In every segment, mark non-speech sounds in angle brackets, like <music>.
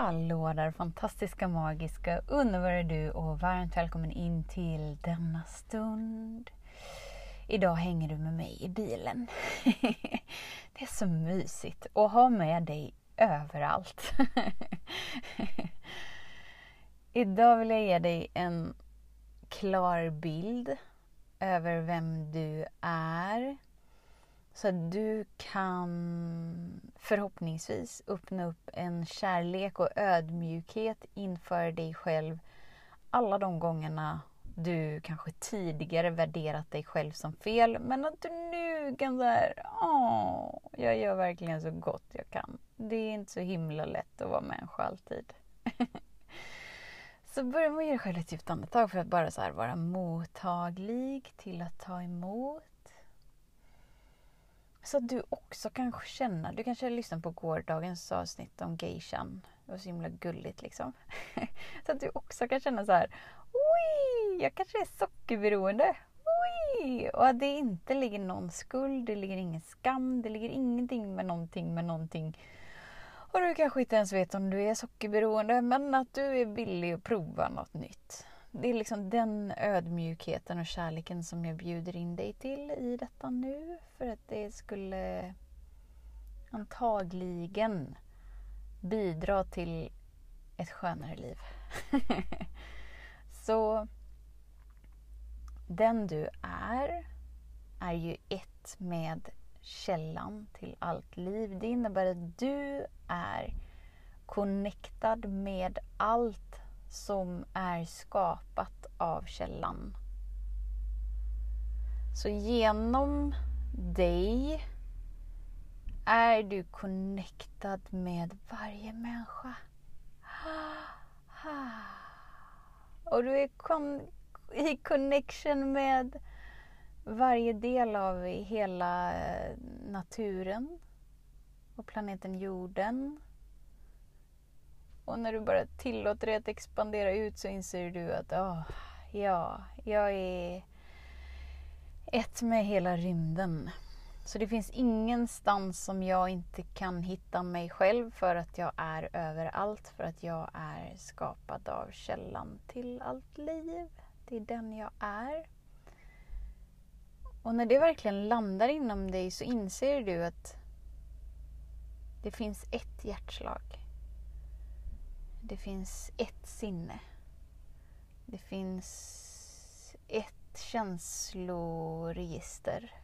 Hallå där fantastiska, magiska, underbara du och varmt välkommen in till denna stund. Idag hänger du med mig i bilen. <laughs> Det är så mysigt att ha med dig överallt. <laughs> Idag vill jag ge dig en klar bild över vem du är så att du kan förhoppningsvis öppna upp en kärlek och ödmjukhet inför dig själv alla de gångerna du kanske tidigare värderat dig själv som fel men att du nu kan säga åh, jag gör verkligen så gott jag kan. Det är inte så himla lätt att vara människa alltid. <laughs> så börja med att ge dig själv ett djupt andetag för att bara så vara mottaglig till att ta emot så att du också kan känna, du kanske lyssnade på gårdagens avsnitt om geishan. Det var så himla gulligt liksom. <laughs> så att du också kan känna så här, oj, jag kanske är sockerberoende. Oj! Och att det inte ligger någon skuld, det ligger ingen skam, det ligger ingenting med någonting med någonting. Och du kanske inte ens vet om du är sockerberoende, men att du är villig att prova något nytt det är liksom den ödmjukheten och kärleken som jag bjuder in dig till i detta nu. För att det skulle antagligen bidra till ett skönare liv. <laughs> Så den du är, är ju ett med källan till allt liv. Det innebär att du är connectad med allt som är skapat av källan. Så genom dig är du connectad med varje människa. Och du är i connection med varje del av hela eh, naturen och planeten jorden och när du bara tillåter dig att expandera ut så inser du att oh, ja, jag är ett med hela rymden. Så det finns ingenstans som jag inte kan hitta mig själv för att jag är överallt, för att jag är skapad av källan till allt liv. Det är den jag är. Och när det verkligen landar inom dig så inser du att det finns ett hjärtslag. Det finns ett sinne. Det finns ett känsloregister.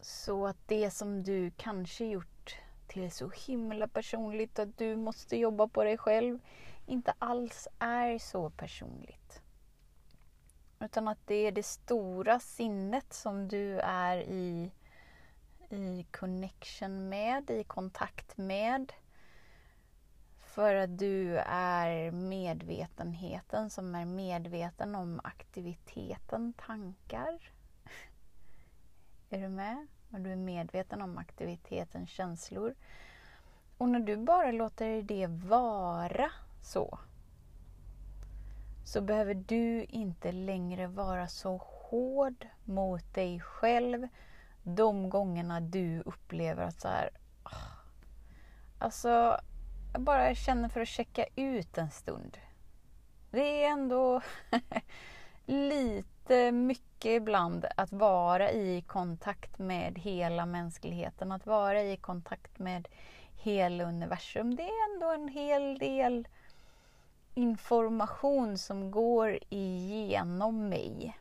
Så att det som du kanske gjort till så himla personligt att du måste jobba på dig själv inte alls är så personligt. Utan att det är det stora sinnet som du är i i connection med, i kontakt med. För att du är medvetenheten som är medveten om aktiviteten tankar. Är du med? Och du är medveten om aktiviteten känslor. Och när du bara låter det vara så så behöver du inte längre vara så hård mot dig själv de gångerna du upplever att så här, ah. alltså, jag bara känner för att checka ut en stund. Det är ändå <laughs> lite mycket ibland att vara i kontakt med hela mänskligheten, att vara i kontakt med hela universum. Det är ändå en hel del information som går igenom mig.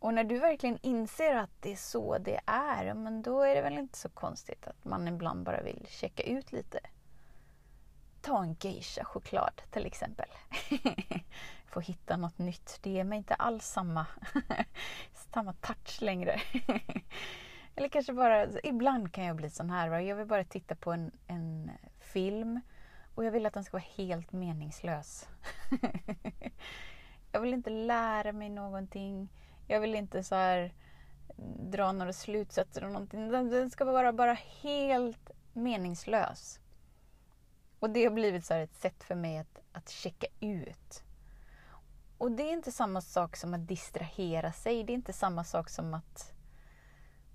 Och när du verkligen inser att det är så det är, men då är det väl inte så konstigt att man ibland bara vill checka ut lite. Ta en geisha-choklad till exempel. <laughs> Få hitta något nytt. Det ger mig inte alls samma, <laughs> samma touch längre. <laughs> Eller kanske bara, ibland kan jag bli sån här. Va? Jag vill bara titta på en, en film och jag vill att den ska vara helt meningslös. jag vill inte lära mig någonting. Jag vill inte så här mm, dra några slutsatser och någonting. Den ska vara bara helt meningslös. Och det har blivit så ett sätt för mig att, att checka ut. Och det är inte samma sak som att distrahera sig. Det är inte samma sak som att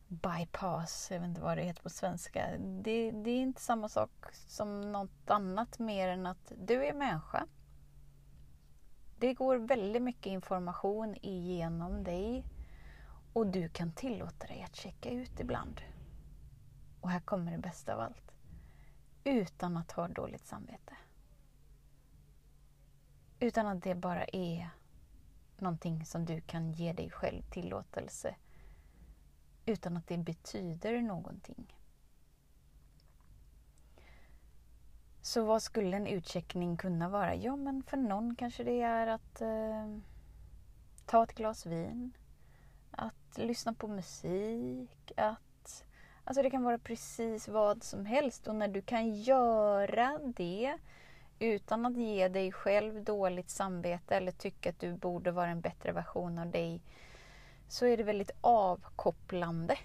bypass, jag vet inte vad det heter på svenska. Det, det, är inte samma sak som något annat mer än att du är människa. Det går väldigt mycket information igenom dig och du kan tillåta dig att checka ut ibland. Och här kommer det bästa av allt. Utan att ha dåligt samvete. Utan att det bara är någonting som du kan ge dig själv tillåtelse utan att det betyder någonting. Så vad skulle en utcheckning kunna vara? Ja, men för någon kanske det är att eh, ta ett glas vin, att lyssna på musik, att... Alltså det kan vara precis vad som helst och när du kan göra det utan att ge dig själv dåligt samvete eller tycka att du borde vara en bättre version av dig så är det väldigt avkopplande.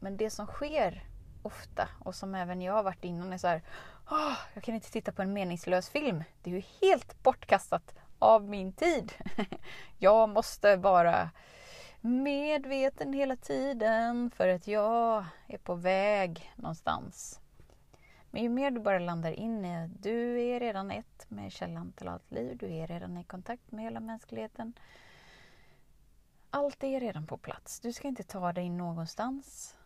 Men det som sker ofta och som även jag har varit innan är så här, oh, jag kan inte titta på en meningslös film. Det är ju helt bortkastat av min tid. <laughs> jag måste vara medveten hela tiden för att jag är på väg någonstans. Men ju mer du bara landar in i att du är redan ett med källan till allt liv, du är redan i kontakt med hela mänskligheten. Allt är redan på plats. Du ska inte ta dig någonstans.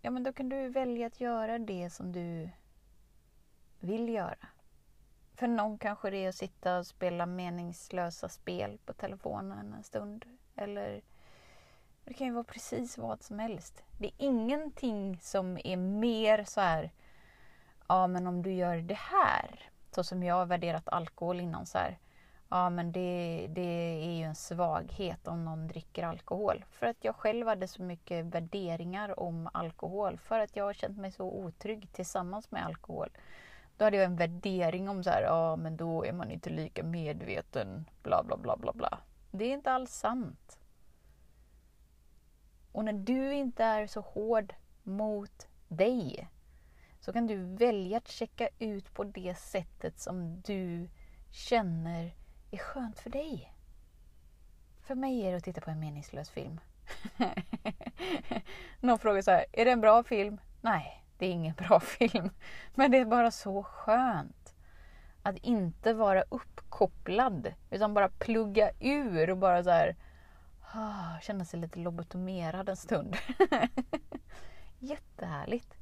Ja, men då kan du välja att göra det som du vill göra. För någon kanske det är att sitta och spela meningslösa spel på telefonen en stund. Eller det kan ju vara precis vad som helst. Det är ingenting som är mer så här ja men om du gör det här, så som jag har värderat alkohol innan så här, ja men det, det är ju en svaghet om någon dricker alkohol. För att jag själv hade så mycket värderingar om alkohol, för att jag har känt mig så otrygg tillsammans med alkohol. Då hade jag en värdering om så här, ja men då är man inte lika medveten, bla bla bla bla bla. Det är inte alls sant. Och när du inte är så hård mot dig så kan du välja att checka ut på det sättet som du känner är skönt för dig. För mig är det att titta på en meningslös film. <laughs> Någon frågar så här, är det en bra film? Nej, det är ingen bra <laughs> film. Men det är bara så skönt att inte vara uppkopplad utan bara plugga ur och bara så här, ah, känna sig lite lobotomerad en stund. <laughs> Jättehärligt.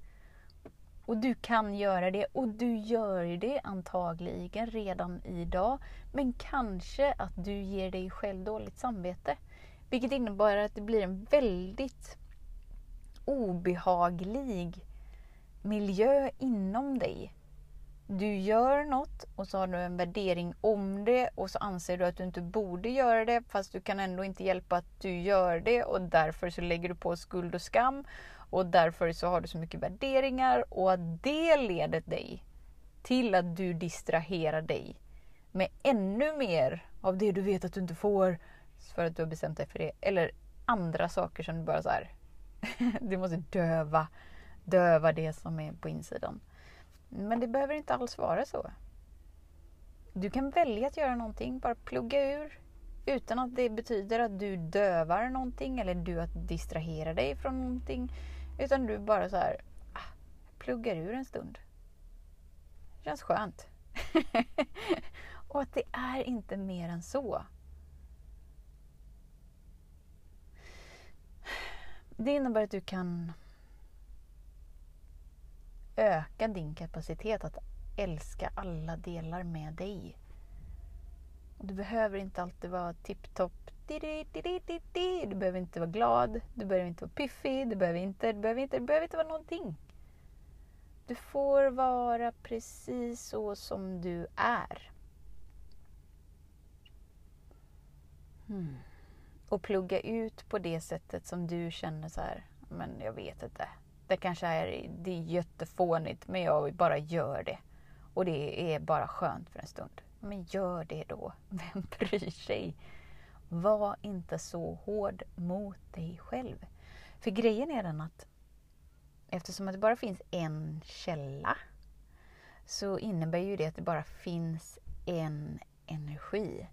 Och du kan göra det och du gör det antagligen redan idag. Men kanske att du ger dig själv dåligt samvete. Vilket innebär att det blir en väldigt obehaglig miljö inom dig. Du gör något och så har du en värdering om det och så anser du att du inte borde göra det fast du kan ändå inte hjälpa att du gör det och därför så lägger du på skuld och skam och därför så har du så mycket värderingar och att det leder dig till att du distraherar dig med ännu mer av det du vet att du inte får för att du har bestämt dig för det. Eller andra saker som du bara så här, <laughs> du måste döva, döva det som är på insidan. Men det behöver inte alls vara så. Du kan välja att göra någonting, bara plugga ur utan att det betyder att du dövar någonting eller du att distrahera dig från någonting. Utan du bara så här, ah, pluggar ur en stund. Känns skönt. <laughs> och att det är inte mer än så. Det innebär att du kan öka din kapacitet att älska alla delar med dig. Och du behöver inte alltid vara tipptopp du behöver inte vara glad, du behöver inte vara piffig, du behöver inte, du behöver inte, du behöver inte vara någonting. Du får vara precis så som du är. Mm. Och plugga ut på det sättet som du känner så här, men jag vet inte. Det kanske är, det är jättefånigt men jag bara gör det. Och det är bara skönt för en stund. Men gör det då. Vem bryr sig? Var inte så hård mot dig själv. För grejen är den att eftersom att det bara finns en källa så innebär ju det att det bara finns en energi.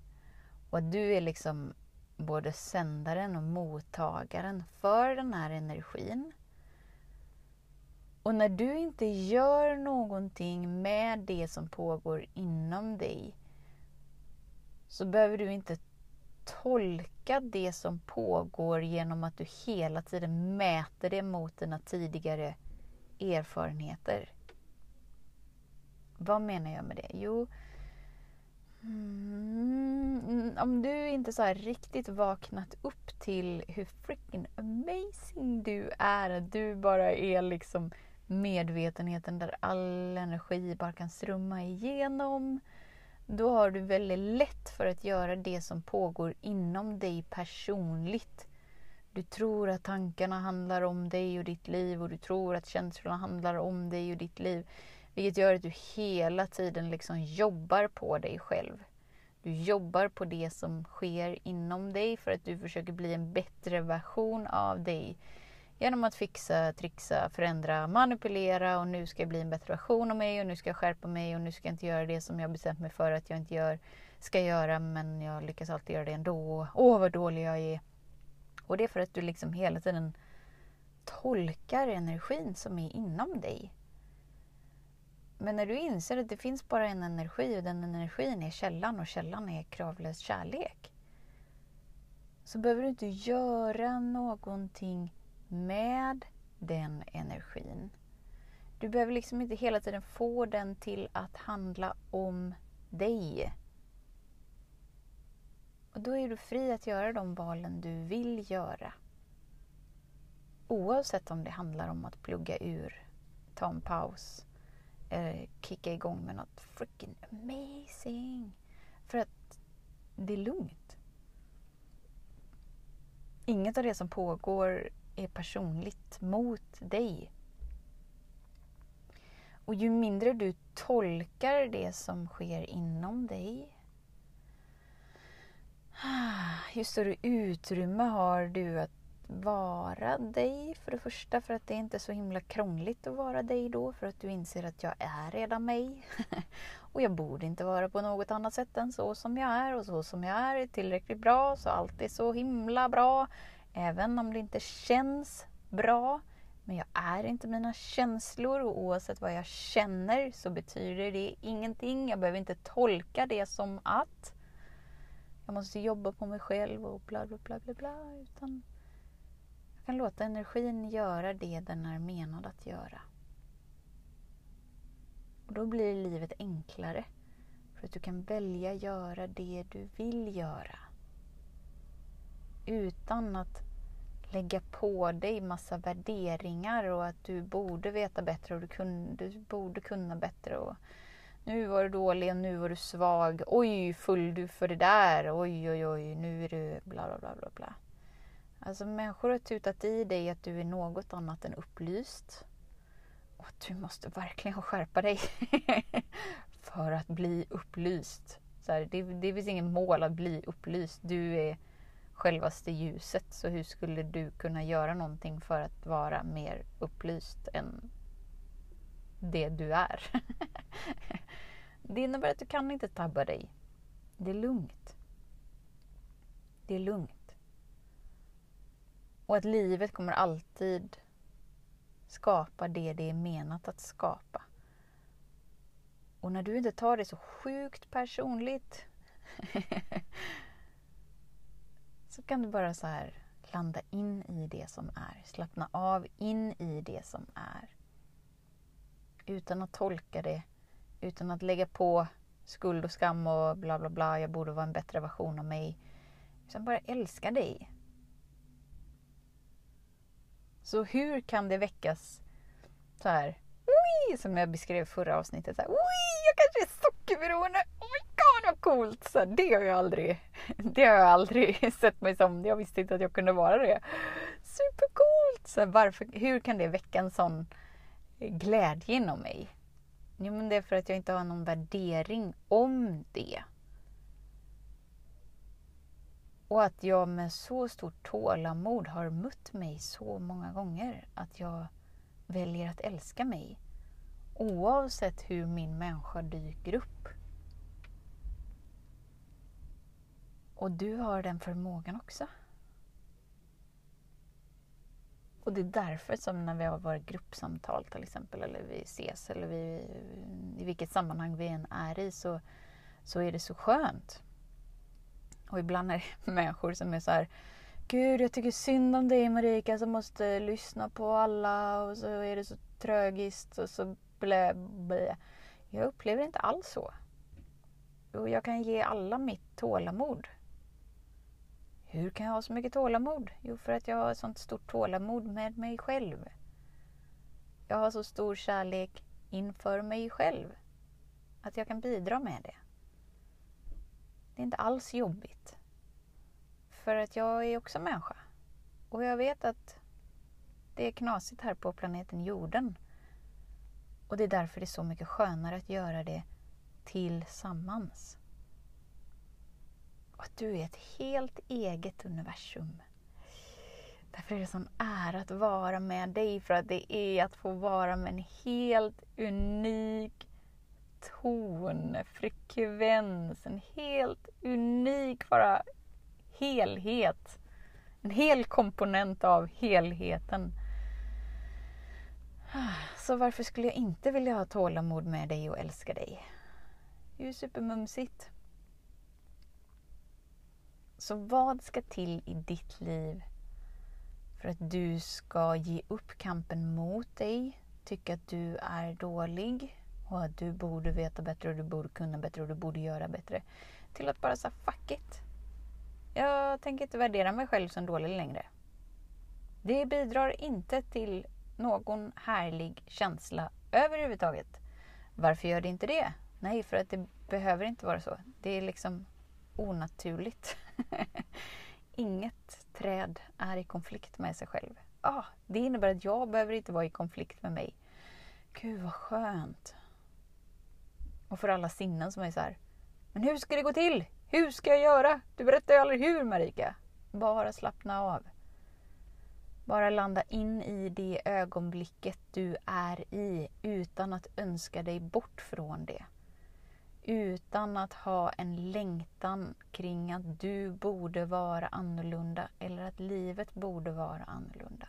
Och att du är liksom både sändaren och mottagaren för den här energin. Och när du inte gör någonting med det som pågår inom dig så behöver du inte tolka det som pågår genom att du hela tiden mäter det mot dina tidigare erfarenheter. Vad menar jag med det? Jo, mm, om du inte så riktigt vaknat upp till hur freaking amazing du är, du bara är liksom medvetenheten där all energi bara kan strömma igenom då har du väldigt lätt för att göra det som pågår inom dig personligt. Du tror att tankarna handlar om dig och ditt liv och du tror att känslorna handlar om dig och ditt liv. Vilket gör att du hela tiden liksom jobbar på dig själv. Du jobbar på det som sker inom dig för att du försöker bli en bättre version av dig genom att fixa, trixa, förändra, manipulera och nu ska jag bli en bättre version av mig och nu ska jag skärpa mig och nu ska jag inte göra det som jag bestämt mig för att jag inte gör, ska göra men jag lyckas alltid göra det ändå. Åh vad dålig jag är. Och det är för att du liksom hela tiden tolkar energin som är inom dig. Men när du inser att det finns bara en energi och den energin är källan och källan är kravlös kärlek. Så behöver du inte göra någonting med den energin. Du behöver liksom inte hela tiden få den till att handla om dig. Och då är du fri att göra de valen du vill göra. Oavsett om det handlar om att plugga ur, ta en paus eller kicka igång med något freaking amazing. För att det är lugnt. Inget av det som pågår är personligt mot dig. Och ju mindre du tolkar det som sker inom dig <sighs> ju större utrymme har du att vara dig för det första för att det är inte är så himla krångligt att vara dig då för att du inser att jag är redan mig. <laughs> och jag borde inte vara på något annat sätt än så som jag är och så som jag är är tillräckligt bra så allt är så himla bra. Även om det inte känns bra. Men jag är inte mina känslor och oavsett vad jag känner så betyder det ingenting. Jag behöver inte tolka det som att jag måste jobba på mig själv och bla bla bla bla bla. Utan jag kan låta energin göra det den är menad att göra. Och då blir livet enklare. För att du kan välja göra det du vill göra utan att lägga på dig massa värderingar och att du borde veta bättre och du, kunde, du borde kunna bättre. Och nu var du dålig och nu var du svag. Oj, full du för det där. Oj, oj, oj, nu är du bla, bla, bla, bla, bla. Alltså människor har tutat i dig att du är något annat än upplyst. Och du måste verkligen skärpa dig <laughs> för att bli upplyst. Så här, det, det finns inget mål att bli upplyst. Du är självaste ljuset. Så hur skulle du kunna göra någonting för att vara mer upplyst än det du är? <laughs> det innebär att du kan inte tabba dig. Det är lugnt. Det är lugnt. Och att livet kommer alltid skapa det det är menat att skapa. Och när du inte tar det så sjukt personligt <laughs> så kan du bara så här landa in i det som är. Slappna av in i det som är. Utan att tolka det, utan att lägga på skuld och skam och bla bla bla, jag borde vara en bättre version av mig. Utan bara älska dig. Så hur kan det väckas så här, Oi! som jag beskrev förra avsnittet, så här, Oi! jag kanske är sockerberoende, oh vad coolt! Så det har jag aldrig det har jag aldrig <laughs> sett mig som. Jag visste inte att jag kunde vara det. Supercoolt! Så varför, hur kan det väcka en sån glädje inom mig? Jo, men det är för att jag inte har någon värdering om det. Och att jag med så stort tålamod har mött mig så många gånger att jag väljer att älska mig oavsett hur min människa dyker upp. Och du har den förmågan också. Och det är därför som när vi har våra gruppsamtal till exempel, eller vi ses, eller vi, i vilket sammanhang vi än är i, så, så är det så skönt. Och ibland är det <laughs> människor som är så här, Gud, jag tycker synd om dig Marika som måste lyssna på alla och så är det så trögiskt och så blä, blä. Jag upplever inte alls så. Och jag kan ge alla mitt tålamod. Hur kan jag ha så mycket tålamod? Jo, för att jag har sånt stort tålamod med mig själv. Jag har så stor kärlek inför mig själv. Att jag kan bidra med det. Det är inte alls jobbigt. För att jag är också människa. Och jag vet att det är knasigt här på planeten jorden. Och det är därför det är så mycket skönare att göra det tillsammans. Och att du är ett helt eget universum. Därför är det sån ära att vara med dig, för att det är att få vara med en helt unik ton, frekvens, en helt unik bara helhet. En hel komponent av helheten. Så varför skulle jag inte vilja ha tålamod med dig och älska dig? Det är ju supermumsigt. Så vad ska till i ditt liv för att du ska ge upp kampen mot dig, tycka att du är dålig och att du borde veta bättre och du borde kunna bättre och du borde göra bättre. Till att bara säga fuck it. Jag tänker inte värdera mig själv som dålig längre. Det bidrar inte till någon härlig känsla överhuvudtaget. Varför gör det inte det? Nej, för att det behöver inte vara så. Det är liksom onaturligt. <laughs> Inget träd är i konflikt med sig själv. Ah, det innebär att jag behöver inte vara i konflikt med mig. Gud vad skönt. Och för alla sinnen som är så här. Men hur ska det gå till? Hur ska jag göra? Du berättar ju aldrig hur Marika. Bara slappna av. Bara landa in i det ögonblicket du är i utan att önska dig bort från det. Utan att ha en längtan kring att du borde vara annorlunda eller att livet borde vara annorlunda.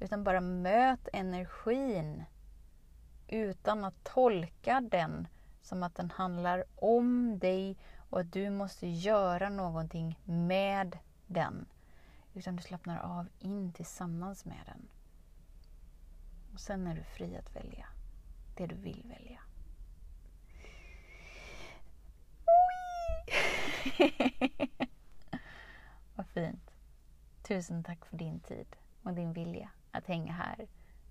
Utan bara möt energin utan att tolka den som att den handlar om dig och att du måste göra någonting med den. Utan du slappnar av in tillsammans med den. Och sen är du fri att välja det du vill välja. <laughs> Vad fint. Tusen tack för din tid och din vilja att hänga här.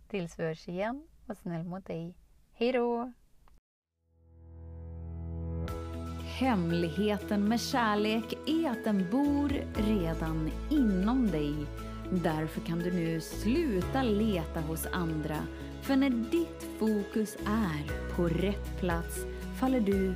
Tills vi hörs igen. Var snäll mot dig. Hej då! Hemligheten med kärlek är att den bor redan inom dig. Därför kan du nu sluta leta hos andra. För när ditt fokus är på rätt plats faller du